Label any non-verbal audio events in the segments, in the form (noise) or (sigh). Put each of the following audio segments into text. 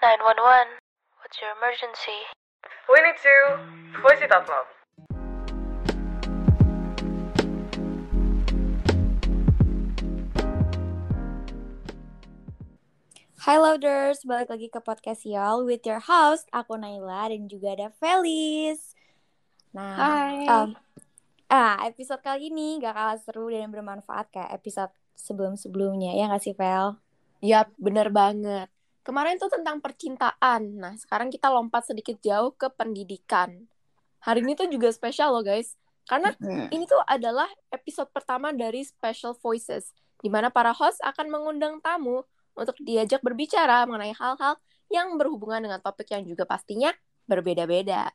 911. What's your emergency? We need to voice it out loud. Hi Loaders, balik lagi ke podcast y'all with your host, aku Naila dan juga ada Felis. Nah, Hai. um, ah, episode kali ini gak kalah seru dan bermanfaat kayak episode sebelum-sebelumnya, ya gak sih Vel? Yap, bener banget. Kemarin tuh tentang percintaan. Nah, sekarang kita lompat sedikit jauh ke pendidikan. Hari ini tuh juga spesial loh guys. Karena ini tuh adalah episode pertama dari Special Voices. di mana para host akan mengundang tamu untuk diajak berbicara mengenai hal-hal yang berhubungan dengan topik yang juga pastinya berbeda-beda.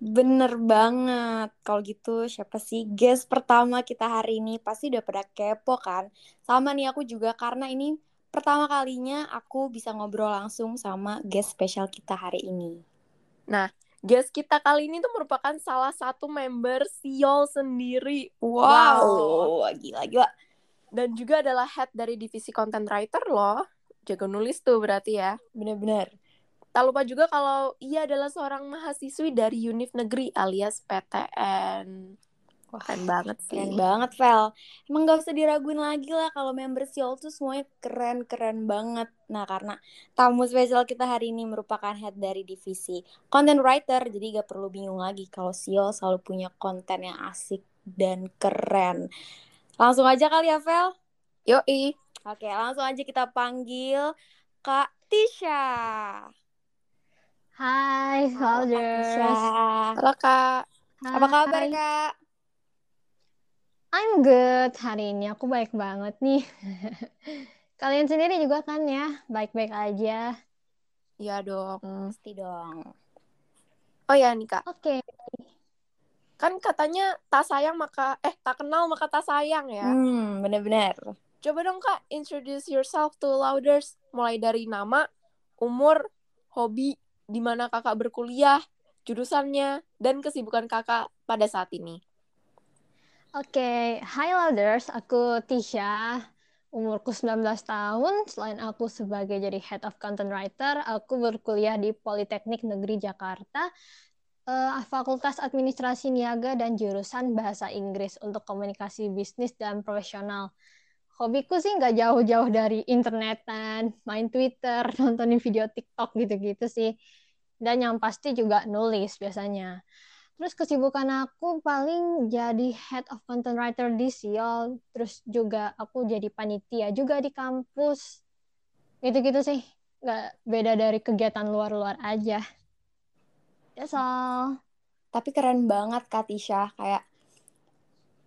Bener banget. Kalau gitu siapa sih guest pertama kita hari ini? Pasti udah pada kepo kan? Sama nih aku juga karena ini pertama kalinya aku bisa ngobrol langsung sama guest spesial kita hari ini. Guest kita kali ini tuh merupakan salah satu member Siol sendiri. Wow, gila-gila. Dan juga adalah head dari divisi content writer loh. Jago nulis tuh berarti ya. Bener-bener. Tak lupa juga kalau ia adalah seorang mahasiswi dari Univ Negeri alias PTN. Wah, Keren banget sih. Keren banget, Vel. Emang gak usah diraguin lagi lah kalau member Siol tuh semuanya keren-keren banget. Nah, karena tamu spesial kita hari ini merupakan head dari divisi content writer, jadi gak perlu bingung lagi kalau Siol selalu punya konten yang asik dan keren. Langsung aja kali ya, Vel? Yoi. Oke, langsung aja kita panggil Kak Tisha. Hai, Halo, Kak Soldiers. Tisha. Halo Kak. Apa kabar, Hai. Kak? I'm good. Hari ini aku baik banget nih. (laughs) Kalian sendiri juga kan ya? Baik-baik aja. Iya dong. Pasti dong. Oh ya nih Kak. Oke. Kan katanya tak sayang maka eh tak kenal maka tak sayang ya. Hmm, bener-bener. Coba dong Kak introduce yourself to louders mulai dari nama, umur, hobi, di mana Kakak berkuliah, jurusannya dan kesibukan Kakak pada saat ini. Oke, Hi Louders, aku Tisha. Umurku 19 tahun. Selain aku sebagai jadi Head of Content Writer, aku berkuliah di Politeknik Negeri Jakarta, eh, Fakultas Administrasi Niaga dan jurusan Bahasa Inggris untuk komunikasi bisnis dan profesional. Hobiku sih nggak jauh-jauh dari internetan, main Twitter, (laughs) nontonin video TikTok gitu-gitu sih. Dan yang pasti juga nulis biasanya. Terus kesibukan aku paling jadi head of content writer di Siol, terus juga aku jadi panitia juga di kampus. Gitu-gitu sih, nggak beda dari kegiatan luar-luar aja. That's all. Tapi keren banget Kak Tisha, kayak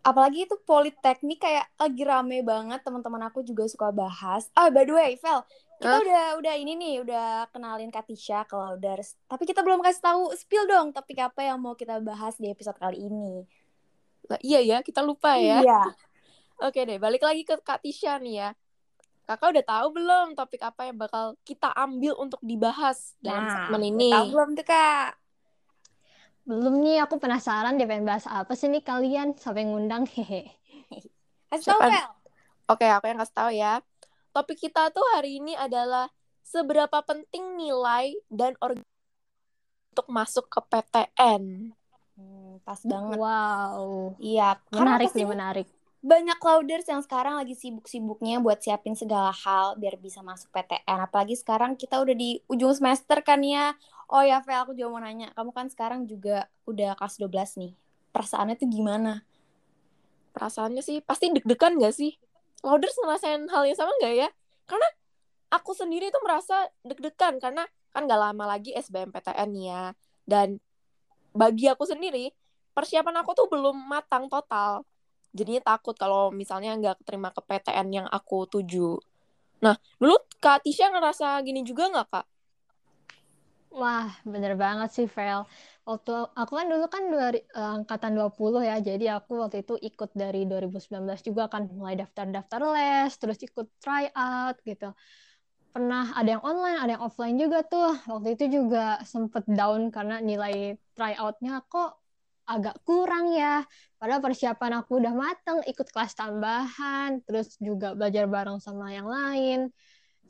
apalagi itu politeknik kayak lagi rame banget teman-teman aku juga suka bahas. Ah, by the way, Vel, kita Hah? udah udah ini nih, udah kenalin Kak Tisha ke Louders. Tapi kita belum kasih tahu spill dong topik apa yang mau kita bahas di episode kali ini. Lah, iya ya, kita lupa ya. Iya. Oke deh, balik lagi ke Kak Tisha nih ya. Kakak udah tahu belum topik apa yang bakal kita ambil untuk dibahas dalam Nah, segmen udah ini? tahu belum tuh Kak? Belum nih, aku penasaran deh pengen bahas apa sih nih kalian sampai ngundang (laughs) hehe. Kasih tahu. Oke, aku yang kasih tahu ya. Topik kita tuh hari ini adalah seberapa penting nilai dan organ untuk masuk ke PTN. Hmm, pas banget. Wow, Iya, menarik nih menarik. banyak louders yang sekarang lagi sibuk-sibuknya buat siapin segala hal biar bisa masuk PTN. Apalagi sekarang kita udah di ujung semester kan ya. Oh ya, Vel, aku juga mau nanya. Kamu kan sekarang juga udah kelas 12 nih. Perasaannya tuh gimana? Perasaannya sih pasti deg-degan gak sih? Louders ngerasain hal yang sama gak ya? Karena aku sendiri tuh merasa deg-degan karena kan gak lama lagi SBMPTN ya. Dan bagi aku sendiri, persiapan aku tuh belum matang total. Jadinya takut kalau misalnya nggak keterima ke PTN yang aku tuju. Nah, dulu Kak Tisha ngerasa gini juga nggak, Kak? Wah, bener banget sih, Vel. Waktu aku kan dulu kan dua, eh, angkatan 20 ya, jadi aku waktu itu ikut dari 2019 juga kan mulai daftar-daftar les, terus ikut try out gitu. Pernah ada yang online, ada yang offline juga tuh. Waktu itu juga sempet down karena nilai try out-nya kok agak kurang ya. Padahal persiapan aku udah mateng, ikut kelas tambahan, terus juga belajar bareng sama yang lain.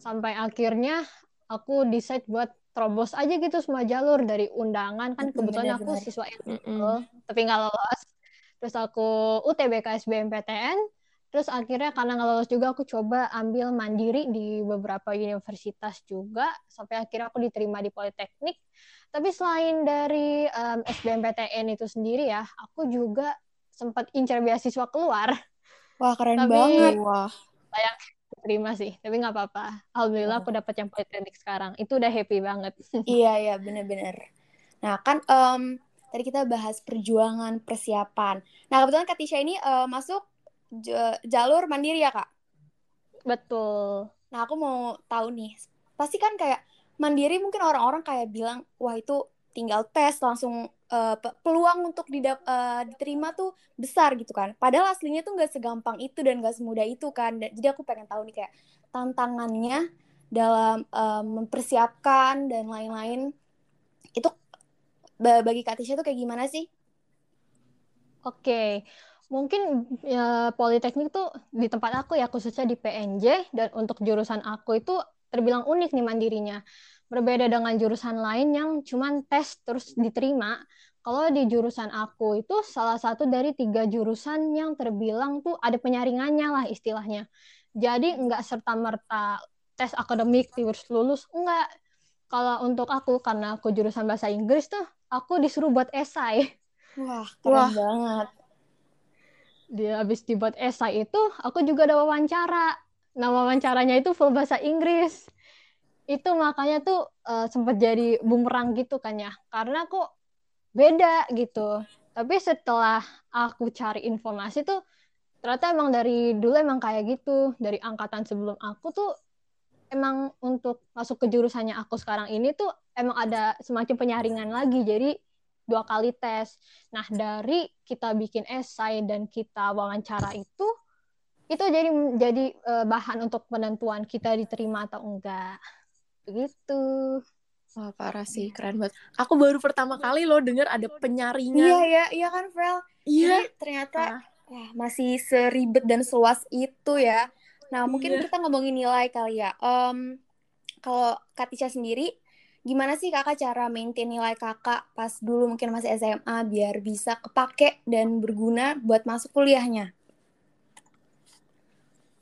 Sampai akhirnya aku decide buat terobos aja gitu semua jalur dari undangan. Kan kebetulan aku siswa Mm-mm. ilmu tapi nggak lolos. Terus aku UTBK SBMPTN terus akhirnya karena nggak lolos juga aku coba ambil mandiri di beberapa universitas juga. Sampai akhirnya aku diterima di Politeknik. Tapi selain dari em, SBMPTN itu sendiri ya aku juga sempat incar beasiswa keluar. Wah, keren Tapi- banget. Wah, terima sih tapi nggak apa-apa alhamdulillah aku dapat yang Politeknik sekarang itu udah happy banget (laughs) Iya, iya, bener-bener. Nah, kan em, tadi kita bahas perjuangan, persiapan. Nah, kebetulan Kak Tisha ini eh, masuk jalur mandiri ya, Kak? betul Nah, aku mau tahu nih. Pasti kan kayak mandiri mungkin orang-orang kayak bilang, wah itu tinggal tes langsung pe- peluang untuk didap- eh, diterima tuh besar gitu kan. Padahal aslinya tuh nggak segampang itu dan nggak semudah itu kan. Jadi aku pengen tahu nih kayak tantangannya dalam eh, mempersiapkan dan lain-lain itu ba- bagi Kak Tisha tuh kayak gimana sih? Oke, mungkin ya, Politeknik tuh di tempat aku ya khususnya di PNJ dan untuk jurusan aku itu terbilang unik nih mandirinya. Berbeda dengan jurusan lain yang cuman tes terus diterima. Kalau di jurusan aku itu salah satu dari tiga jurusan yang terbilang tuh ada penyaringannya lah istilahnya. Jadi nggak serta-merta tes akademik terus lulus, enggak. Kalau untuk aku, karena aku jurusan bahasa Inggris tuh, aku disuruh buat esai. Wah, (laughs) keren Wah. banget. dia habis dibuat esai itu aku juga ada wawancara nah wawancaranya itu full bahasa Inggris itu makanya tuh eh, sempat jadi bumerang gitu kan ya. Karena kok beda gitu. Tapi setelah aku cari informasi tuh ternyata emang dari dulu emang kayak gitu. Dari angkatan sebelum aku tuh emang untuk masuk ke jurusannya aku sekarang ini tuh emang ada semacam penyaringan lagi. Jadi dua kali tes. Nah, dari kita bikin esai dan kita wawancara itu, itu jadi jadi eh, bahan untuk penentuan kita diterima atau enggak. Begitu. wah parah sih, keren banget. Aku baru pertama kali loh denger ada Iya, penyaringan. iya, iya kan, Vel? Iya. Jadi ternyata Ah. wah, masih seribet dan seluas itu ya. Nah, mungkin Iya. kita ngomongin nilai kali ya. Em, kalau Kak Tisha sendiri, gimana sih kakak cara maintain nilai kakak pas dulu mungkin masih SMA biar bisa kepake dan berguna buat masuk kuliahnya?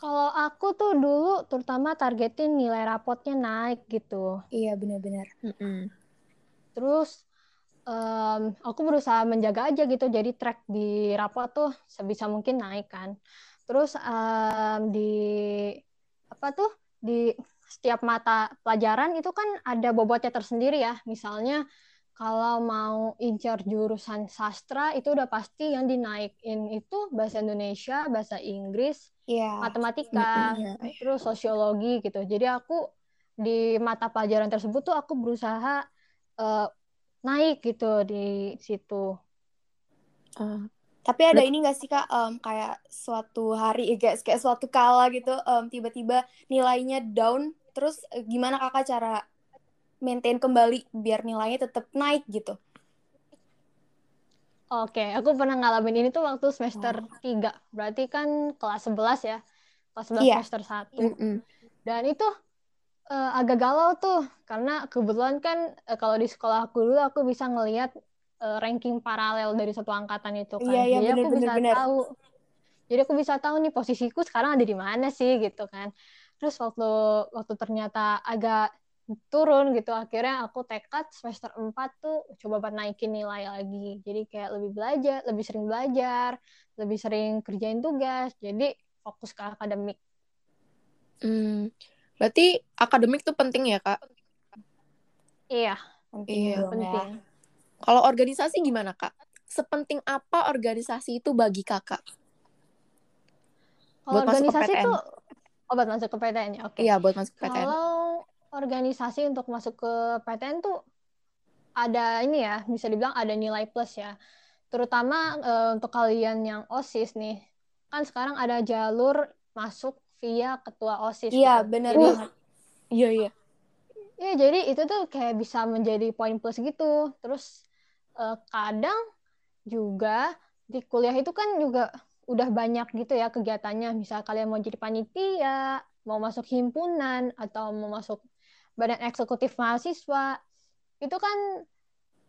Kalau aku tuh dulu terutama targetin nilai rapotnya naik gitu. Iya, benar-benar. Mm-mm. Terus em, aku berusaha menjaga aja gitu, jadi track di rapot tuh sebisa mungkin naik kan. Terus em, di apa tuh di setiap mata pelajaran itu kan ada bobotnya tersendiri ya. Misalnya kalau mau incar jurusan sastra itu udah pasti yang dinaikin itu bahasa Indonesia, bahasa Inggris, Iya. matematika, iya. terus sosiologi gitu. Jadi aku di mata pelajaran tersebut tuh aku berusaha eh, naik gitu di situ. Ah, Tapi ada ini gak sih Kak, em, kayak suatu hari, eh, (laughs) kayak, kayak suatu kala gitu, em, tiba-tiba nilainya down, terus gimana Kakak cara maintain kembali biar nilainya tetap naik gitu? Oke, aku pernah ngalamin ini tuh waktu semester 3. Berarti kan kelas 11 ya. Kelas 11 Iya. semester 1. mm-mm. Dan itu eh, agak galau tuh karena kebetulan kan eh, kalau di sekolah aku dulu aku bisa ngelihat eh, ranking paralel dari satu angkatan itu kan. Iya, iya, Jadi aku bener, bisa bener, bener. tahu. Jadi aku bisa tahu nih posisiku sekarang ada di mana sih gitu kan. Terus waktu waktu ternyata agak turun gitu akhirnya aku tekad semester 4 tuh coba buat naikin nilai lagi. Jadi kayak lebih belajar, lebih sering belajar, lebih sering kerjain tugas. Jadi fokus ke akademik. Hmm. Berarti akademik tuh penting ya, Kak? Iya. Penting Iya, dong ya. penting. Kalau organisasi gimana, Kak? Sepenting apa organisasi itu bagi Kakak? Kalau Buat masuk ke organisasi PTN. tuh oh, buat masuk ke PTN ya. Oke. Iya, buat masuk PTN. Kalau organisasi untuk masuk ke PTN tuh ada ini ya, bisa dibilang ada nilai plus ya. Terutama eh, untuk kalian yang OSIS nih. Kan sekarang ada jalur masuk via ketua OSIS Iya, gitu. bener Jadi, banget. Iya, iya. ya jadi itu tuh kayak bisa menjadi poin plus gitu. Terus eh, kadang juga di kuliah itu kan juga udah banyak gitu ya kegiatannya. Misal kalian mau jadi panitia, mau masuk himpunan atau mau masuk badan eksekutif mahasiswa itu kan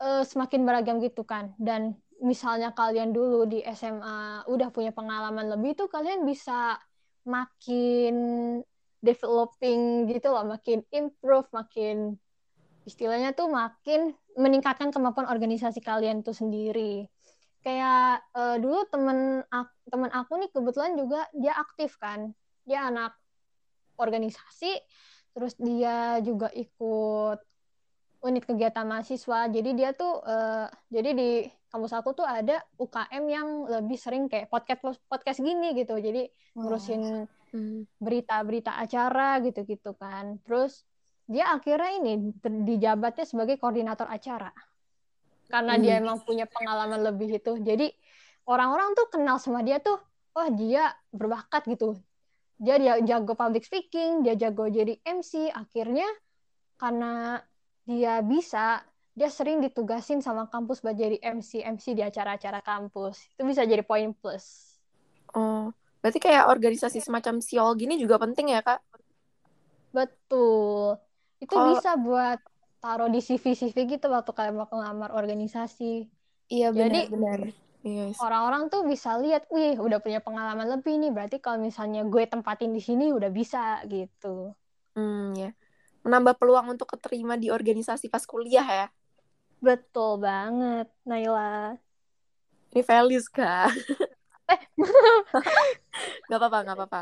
uh, semakin beragam gitu kan. Dan misalnya kalian dulu di SMA udah punya pengalaman lebih tuh kalian bisa makin developing gitu loh makin improve makin istilahnya tuh makin meningkatkan kemampuan organisasi kalian tuh sendiri. Kayak uh, dulu temen aku, temen aku nih kebetulan juga dia aktif kan. Dia anak organisasi terus dia juga ikut unit kegiatan mahasiswa. Jadi dia tuh uh, jadi di kampus aku tuh ada UKM yang lebih sering kayak podcast podcast gini gitu. Jadi ngurusin hmm. berita-berita acara gitu-gitu kan. Terus dia akhirnya ini dijabatnya sebagai koordinator acara. Karena hmm. dia emang punya pengalaman lebih itu. Jadi orang-orang tuh kenal sama dia tuh wah dia berbakat gitu dia dia jago public speaking dia jago jadi MC akhirnya karena dia bisa dia sering ditugasin sama kampus buat jadi MC MC di acara-acara kampus. Itu bisa jadi poin plus. Oh berarti kayak organisasi semacam siol gini juga penting ya kak? Betul. Itu Kalo... bisa buat taruh di CV CV gitu waktu kalian mau ngelamar organisasi. Iya benar benar yes. orang-orang tuh bisa lihat wih udah punya pengalaman lebih nih berarti kalau misalnya gue tempatin di sini udah bisa gitu hmm ya menambah peluang untuk keterima di organisasi pas kuliah ya Betul banget, Naila. Ini Felis, Kak. eh. (laughs) apa-apa, gak apa-apa.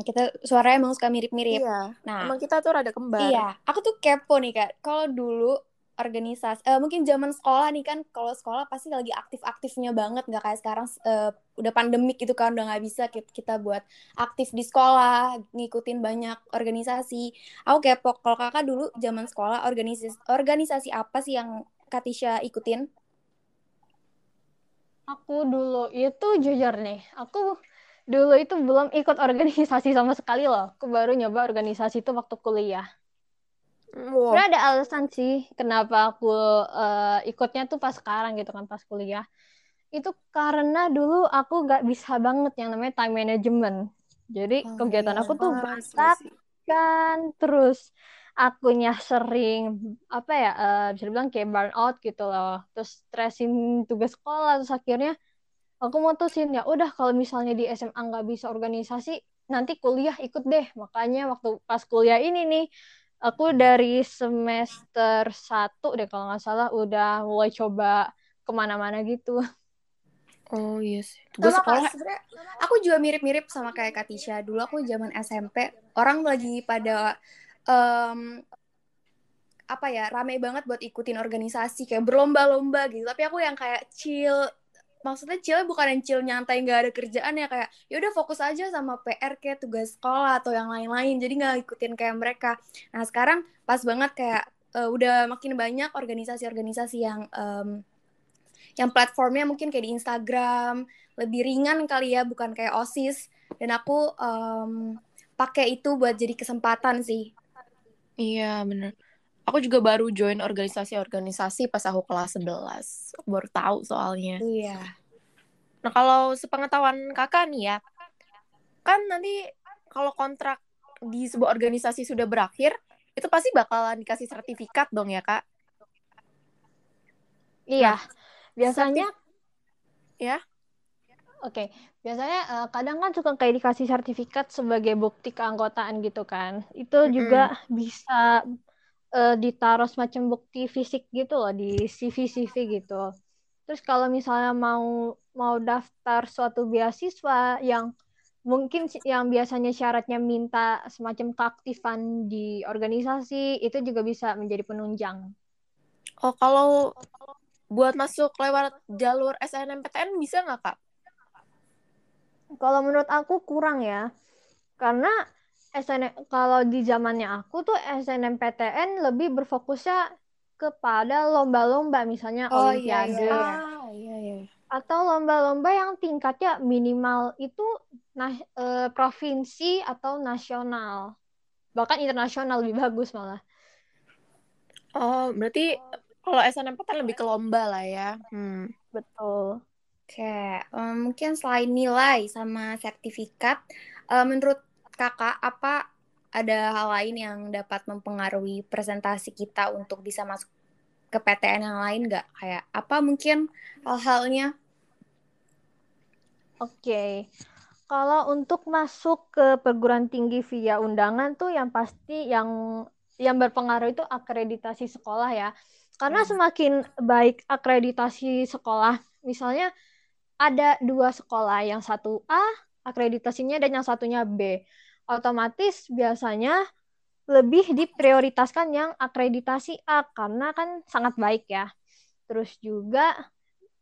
Kita suaranya emang suka mirip-mirip. Iya. Nah, emang kita tuh rada kembar. Iya. Aku tuh kepo nih, Kak. Kalau dulu organisasi uh, mungkin zaman sekolah nih kan kalau sekolah pasti lagi aktif-aktifnya banget nggak kayak sekarang uh, udah pandemik gitu kan udah nggak bisa kita buat aktif di sekolah ngikutin banyak organisasi. Aku kepo kalau kakak dulu zaman sekolah organisasi organisasi apa sih yang Katisha ikutin? Aku dulu itu jujur nih aku dulu itu belum ikut organisasi sama sekali loh. Aku baru nyoba organisasi itu waktu kuliah Wow. Ada alasan sih kenapa aku uh, ikutnya tuh pas sekarang gitu kan pas kuliah. Itu karena dulu aku nggak bisa banget yang namanya time management. Jadi oh, kegiatan iya. aku tuh banyak kan terus akunya sering apa ya uh, bisa dibilang kayak burnout gitu loh. Terus stressin tugas sekolah terus akhirnya aku mutusin ya udah kalau misalnya di SMA nggak bisa organisasi nanti kuliah ikut deh. Makanya waktu pas kuliah ini nih aku dari semester satu deh kalau nggak salah udah mulai coba ke mana-mana gitu. Oh iya yes. Tugas sekolah aku juga mirip-mirip sama kayak Katisha. Dulu aku zaman SMP, orang lagi pada um, apa ya, rame banget buat ikutin organisasi kayak berlomba-lomba gitu. Tapi aku yang kayak chill maksudnya chill bukan yang chill nyantai nggak ada kerjaan ya kayak ya udah fokus aja sama PR kayak tugas sekolah atau yang lain-lain jadi nggak ikutin kayak mereka. Nah sekarang pas banget kayak uh, udah makin banyak organisasi-organisasi yang um, yang platformnya mungkin kayak di Instagram lebih ringan kali ya bukan kayak osis. Dan aku um, pakai itu buat jadi kesempatan sih. Iya bener aku juga baru join organisasi-organisasi pas aku kelas 11. Baru tahu soalnya. Iya. Nah, kalau sepengetahuan Kakak nih ya, kan nanti kalau kontrak di sebuah organisasi sudah berakhir, itu pasti bakalan dikasih sertifikat dong ya, Kak? Iya. Nah, biasanya ya. Oke, okay. biasanya uh, kadang kan suka kayak dikasih sertifikat sebagai bukti keanggotaan gitu kan. Itu mm -hmm. juga bisa uh, ditaruh semacam bukti fisik gitu loh di CV-CV gitu. Terus kalau misalnya mau mau daftar suatu beasiswa yang mungkin yang biasanya syaratnya minta semacam keaktifan di organisasi itu juga bisa menjadi penunjang. Oh, kalau buat masuk lewat jalur SNMPTN bisa nggak, Kak? Kalau menurut aku kurang ya. Karena SN kalau di zamannya aku tuh SNMPTN lebih berfokusnya kepada lomba-lomba misalnya oh, olimpiade iya, iya. Ah, iya, iya. atau lomba-lomba yang tingkatnya minimal itu nah e, provinsi atau nasional bahkan internasional lebih bagus malah oh berarti kalau SNMPTN lebih ke lomba lah ya hmm. betul oke um, mungkin selain nilai sama sertifikat uh, menurut kakak apa ada hal lain yang dapat mempengaruhi presentasi kita untuk bisa masuk ke PTN yang lain nggak? Kayak apa mungkin hal-halnya? Oke. Kalau untuk masuk ke perguruan tinggi via undangan tuh yang pasti yang yang berpengaruh itu akreditasi sekolah ya. Karena Hmm. semakin baik akreditasi sekolah, misalnya ada dua sekolah, yang satu A akreditasinya dan yang satunya B. Otomatis biasanya lebih diprioritaskan yang akreditasi A karena kan sangat baik ya. Terus juga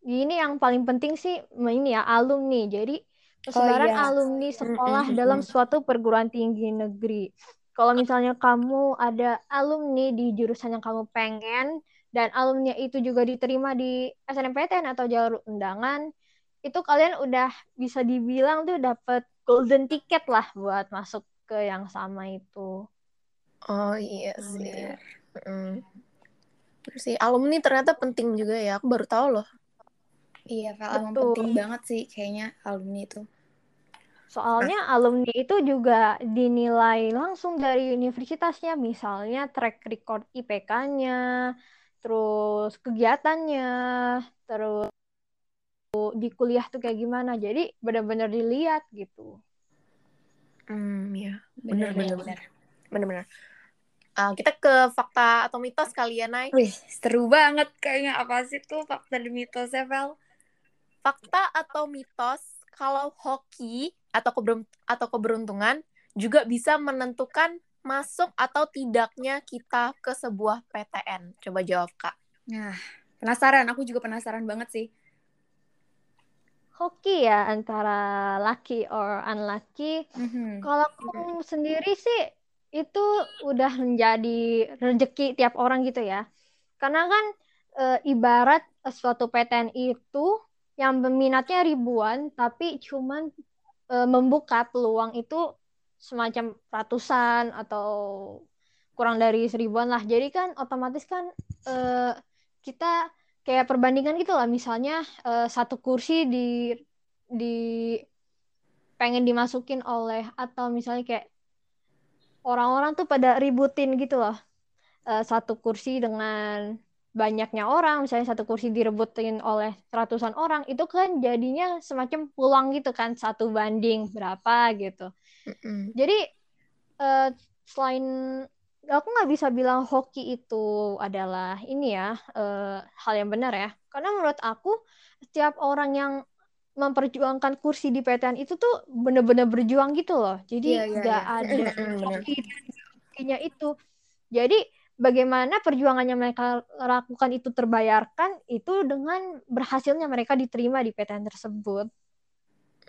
ini yang paling penting sih ini ya alumni. Jadi persebaran iya. alumni sekolah Mm, mm, dalam suatu perguruan tinggi negeri. Kalau misalnya kamu ada alumni di jurusan yang kamu pengen dan alumni itu juga diterima di SNMPTN atau jalur undangan, itu kalian udah bisa dibilang tuh dapat golden ticket lah buat masuk ke yang sama itu. Oh iya sih. Bener. Mm. Terus sih alumni ternyata penting juga ya. Aku baru tahu loh. Iya, Vel, emang Betul. penting banget sih kayaknya alumni itu. Soalnya alumni itu juga dinilai langsung dari universitasnya, misalnya track record IPK-nya, terus kegiatannya, terus di kuliah tuh kayak gimana. Jadi benar-benar dilihat gitu. Hmm, ya. Bener, bener. bener. Bener-bener. Ah, kita ke fakta atau mitos kali ya, Nay. Wih, seru banget kayaknya. Apa sih tuh fakta dan mitosnya, Vel? Fakta atau mitos kalau hoki atau keberun- atau keberuntungan juga bisa menentukan masuk atau tidaknya kita ke sebuah PTN. Coba jawab, Kak. Nah, penasaran. Aku juga penasaran banget sih. Hoki ya antara lucky or unlucky. Mhm. Kalau aku sendiri sih itu udah menjadi rezeki tiap orang gitu ya. Karena kan e, ibarat suatu PTN itu yang peminatnya ribuan tapi cuman e, membuka peluang itu semacam ratusan atau kurang dari seribuan lah. Jadi kan otomatis kan e, kita kayak perbandingan gitu lah. Misalnya e, satu kursi di di pengen dimasukin oleh atau misalnya kayak orang-orang tuh pada ributin gitu loh Eh, satu kursi dengan banyaknya orang misalnya satu kursi direbutin oleh ratusan orang itu kan jadinya semacam peluang gitu kan satu banding berapa gitu Mm-mm. jadi eh, selain aku nggak bisa bilang hoki itu adalah ini ya eh, hal yang benar ya karena menurut aku setiap orang yang memperjuangkan kursi di PTN itu tuh bener-bener berjuang gitu loh jadi Iya, iya, nggak iya. ada Mm-mm, bener. hoki hokinya itu jadi bagaimana perjuangannya mereka lakukan itu terbayarkan itu dengan berhasilnya mereka diterima di PTN tersebut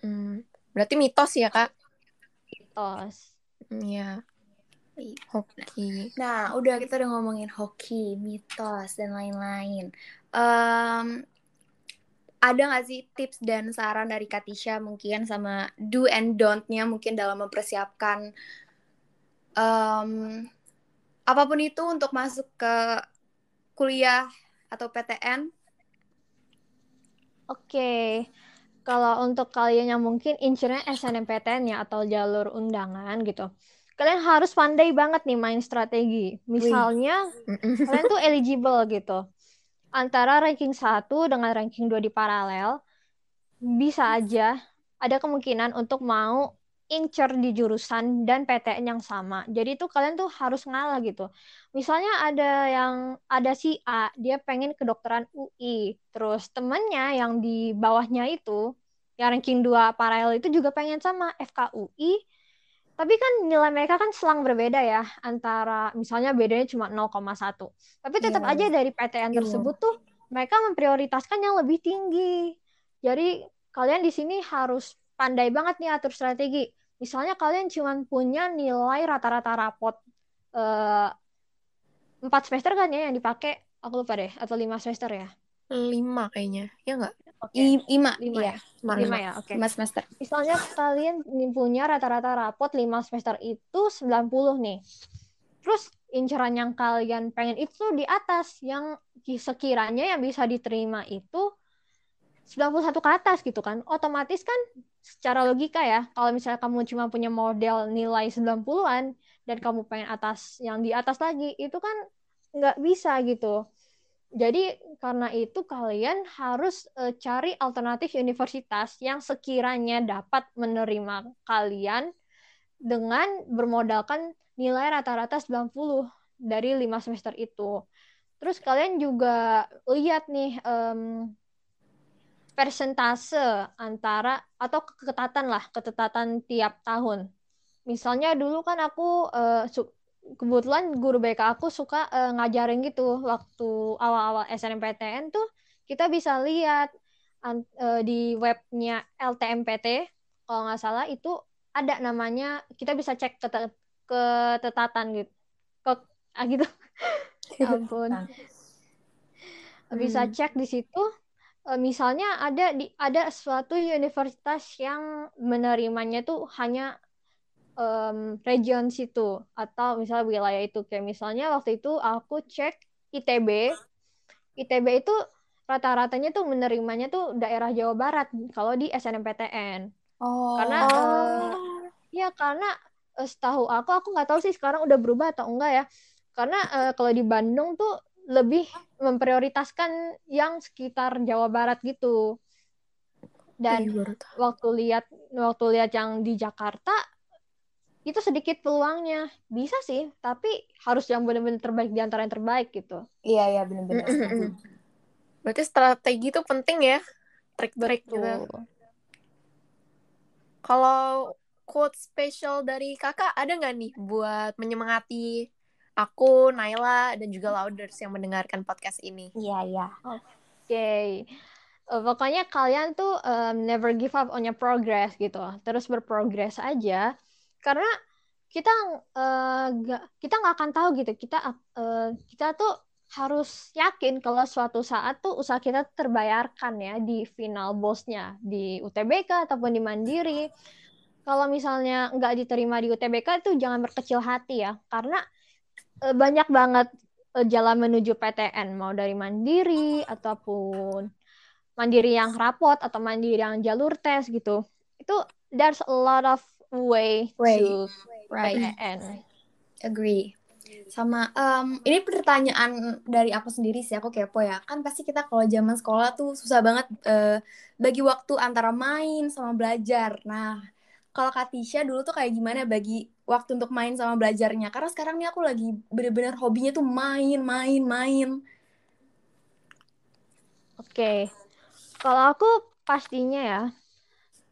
Hmm, Berarti mitos ya, Kak? tos Hmm, Iya. Hoki. Nah, udah kita udah ngomongin hoki, mitos, dan lain-lain. Em, ada nggak sih tips dan saran dari Katisha mungkin sama do and don't-nya mungkin dalam mempersiapkan em, apa pun itu untuk masuk ke kuliah atau PTN? Oke, kalau untuk kalian yang mungkin incernya SNMPTN ya atau jalur undangan gitu, kalian harus pandai banget nih main strategi. Misalnya kalian tuh (laughs) eligible gitu. Antara ranking 1 dengan ranking 2 di paralel, bisa aja ada kemungkinan untuk mau incer di jurusan dan PTN yang sama. Jadi tuh kalian tuh harus ngalah gitu. Misalnya ada yang ada si A, dia pengen kedokteran UI. Terus temennya yang di bawahnya itu, yang ranking 2 paralel itu juga pengen sama FKUI. Tapi kan nilai mereka kan selang berbeda ya, antara misalnya bedanya cuma 0,1. Tapi tetap Iya. aja dari PTN Iya. tersebut tuh mereka memprioritaskan yang lebih tinggi. Jadi kalian di sini harus pandai banget nih atur strategi. Misalnya kalian cuma punya nilai rata-rata rapot eh, 4 semester kan ya yang dipakai, aku lupa deh, atau 5 semester ya. Lima kayaknya. Ya nggak? Oke. I- Ima, Lima iya. ya? Lima, Lima lima. ya, oke. Lima semester. Misalnya kalian punya rata-rata rapot 5 semester itu 90 nih. Terus inceran yang kalian pengen itu di atas yang sekiranya yang bisa diterima itu 91 ke atas gitu kan. Otomatis kan secara logika ya, kalau misalnya kamu cuma punya model nilai 90-an, dan kamu pengen atas yang di atas lagi itu kan nggak bisa gitu jadi karena itu kalian harus uh, cari alternatif universitas yang sekiranya dapat menerima kalian dengan bermodalkan nilai rata-rata 90 dari 5 semester itu. Terus kalian juga lihat nih um, persentase antara atau ketatan lah, ketatan tiap tahun. Misalnya dulu kan aku uh, kebetulan guru BK aku suka uh, ngajarin gitu. Waktu awal-awal SNMPTN tuh kita bisa lihat uh, di webnya LTMPT kalau nggak salah itu ada namanya kita bisa cek ke ketetatan gitu ke ah gitu. (laughs) Ya ampun. Bisa hmm. cek di situ eh, misalnya ada di ada suatu universitas yang menerimanya tuh hanya um, region situ atau misalnya wilayah itu. Kayak misalnya waktu itu aku cek ITB ITB itu rata-ratanya tuh menerimanya tuh daerah Jawa Barat. Kalau di SNMPTN oh karena oh. Uh, ya karena uh, setahu aku aku nggak tahu sih sekarang udah berubah atau enggak ya. Karena uh, kalau di Bandung tuh lebih memprioritaskan yang sekitar Jawa Barat gitu. Dan iya, waktu lihat waktu lihat yang di Jakarta itu sedikit peluangnya bisa sih, tapi harus yang benar-benar terbaik di antara yang terbaik gitu. Iya iya benar-benar. Berarti strategi itu penting ya, trik-trik gitu. Kalau quote spesial dari kakak ada nggak nih buat menyemangati aku, Naila, dan juga Lauders yang mendengarkan podcast ini. Iya, iya. Oke. Okay. Uh, eh, pokoknya kalian tuh um, never give up on your progress gitu. Terus berprogres aja. Karena kita uh, gak, kita nggak akan tahu gitu. Kita uh, kita tuh harus yakin kalau suatu saat tuh usaha kita terbayarkan ya di final bosnya di UTBK ataupun di Mandiri. Kalau misalnya nggak diterima di UTBK itu jangan berkecil hati ya, karena uh, banyak banget uh, jalan menuju PTN mau dari mandiri ataupun mandiri yang rapot atau mandiri yang jalur tes gitu itu there's a lot of way, way. to right. PTN agree. sama um, ini pertanyaan dari aku sendiri sih aku kepo ya. Kan pasti kita kalau zaman sekolah tuh susah banget uh, bagi waktu antara main sama belajar. Nah kalau Katisha dulu tuh kayak gimana bagi waktu untuk main sama belajarnya? Karena sekarang nih aku lagi bener-bener hobinya tuh main main main. Oke. Kalau aku pastinya ya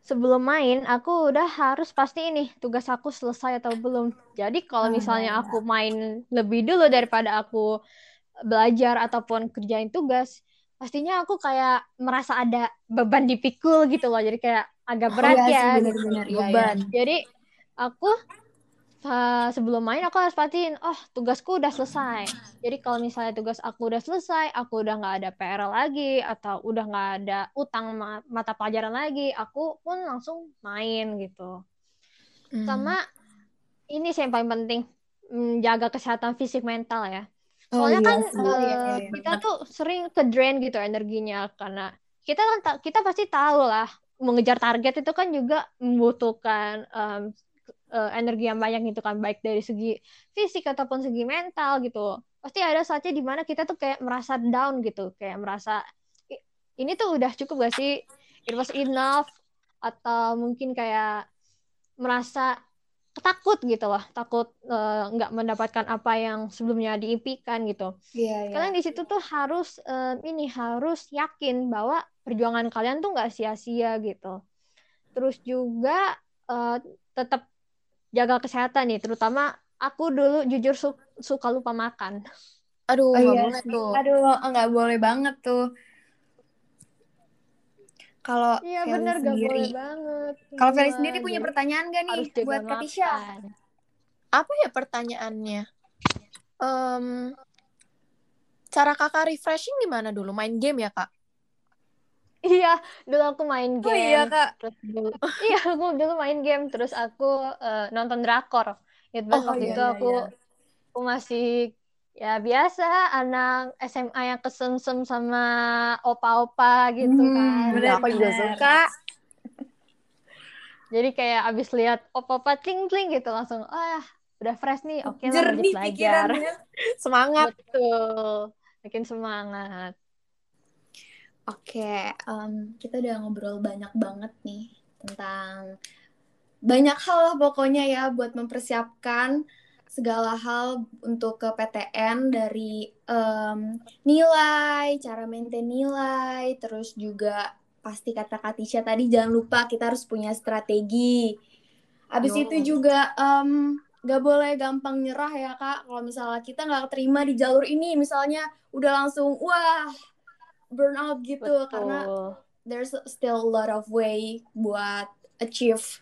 sebelum main aku udah harus pasti ini tugas aku selesai atau belum jadi kalau ah, misalnya iya, aku iya. main lebih dulu daripada aku belajar ataupun kerjain tugas pastinya aku kayak merasa ada beban dipikul gitu loh jadi kayak agak oh, berat oh, ya, ya bener -bener. beban ya, ya. jadi aku sebelum main aku harus pastiin oh tugasku udah selesai jadi kalau misalnya tugas aku udah selesai aku udah nggak ada PR lagi atau udah nggak ada utang mata pelajaran lagi aku pun langsung main gitu hmm. sama ini sih yang paling penting menjaga kesehatan fisik mental ya oh, soalnya oh, iya, kan uh, iya, iya. kita tuh sering ke drain gitu energinya karena kita kan kita pasti tahu lah mengejar target itu kan juga membutuhkan um, uh, energi yang banyak gitu kan baik dari segi fisik ataupun segi mental gitu. Pasti ada saatnya di mana kita tuh kayak merasa down gitu kayak merasa ini tuh udah cukup gak sih? It was enough. Atau mungkin kayak merasa takut gitu loh takut eh, nggak uh, mendapatkan apa yang sebelumnya diimpikan gitu. Yeah, yeah. kalian di situ tuh harus uh, ini harus yakin bahwa perjuangan kalian tuh nggak sia-sia gitu. Terus juga uh, tetap jaga kesehatan nih terutama aku dulu jujur su suka lupa makan. Aduh oh, iya boleh tuh. Aduh nggak boleh banget tuh. Kalau iya benar gak boleh banget. Kalau Feli sendiri punya pertanyaan gak nih buat Katisha apa ya pertanyaannya? Um, cara kakak refreshing gimana dulu? Main game ya kak Iya, dulu aku main game. Oh iya kak. Terus dulu, (laughs) iya aku dulu main game, terus aku uh, nonton drakor. Gitu oh, waktu iya, itu iya, aku, iya. aku masih ya biasa anak SMA yang kesemsem sama opa-opa gitu hmm, kan. Bener, aku juga suka. (laughs) Jadi kayak abis lihat opa-opa ting ting gitu langsung, ah udah fresh nih oke lah Jernih lanjut belajar pikirannya. (laughs) Semangat. betul makin semangat Oke, em, kita udah ngobrol banyak banget nih tentang banyak hal lah pokoknya ya buat mempersiapkan segala hal untuk ke PTN dari em, nilai, cara maintain nilai, terus juga pasti kata Katisha tadi jangan lupa kita harus punya strategi. Habis Yo. itu juga em, gak boleh gampang nyerah ya kak. Kalau misalnya kita nggak terima di jalur ini, misalnya udah langsung wah burnout gitu karena betul. there's still a lot of way buat achieve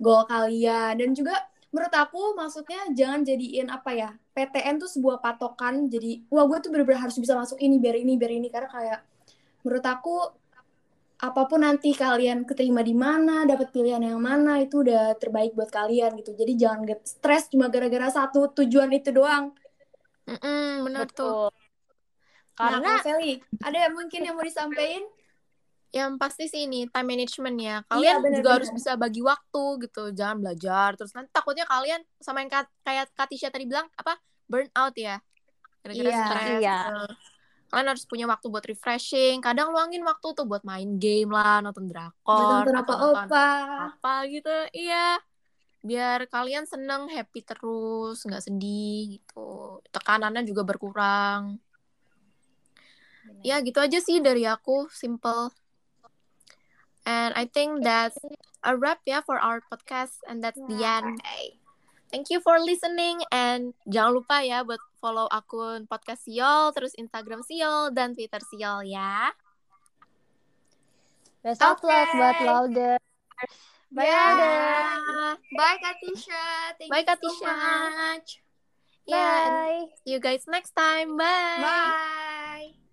goal kalian. Dan juga menurut aku maksudnya jangan jadiin apa ya PTN tuh sebuah patokan. Jadi wah gue tuh bener-bener harus bisa masuk ini biar ini biar ini. Karena kayak menurut aku apa pun nanti kalian keterima di mana dapat pilihan yang mana itu udah terbaik buat kalian gitu. Jadi jangan get stres cuma gara-gara satu tujuan itu doang. Mm-mm, bener tuh. betul. nah karena Kak Feli ada yang mungkin yang mau disampaikan Yang pasti sih ini time management ya. Iya, Kalian bener, juga bener. harus bisa bagi waktu gitu. Jangan belajar terus nanti takutnya kalian sama yang kat- kayak Katisha tadi bilang apa burn out ya. Gara-gara Iya, stres. iya. gitu. Kalian harus punya waktu buat refreshing. Kadang luangin waktu tuh buat main game lah, nonton drakor, nonton nonton apa-apa apa gitu. Iya. Biar kalian seneng, happy terus, nggak sedih gitu. Tekanannya juga berkurang. Ya gitu aja sih dari aku, simple. And I think that's a wrap ya for our podcast and that's the end. Thank you for listening and jangan lupa ya buat follow akun podcast Siol, terus Instagram Siol dan Twitter Siol ya. best of Oke. luck buat Lauder bye Ya. Lauder Bye Katisha. Thank Bye you so Katisha. much. Yeah, bye see you guys next time. Bye. Bye.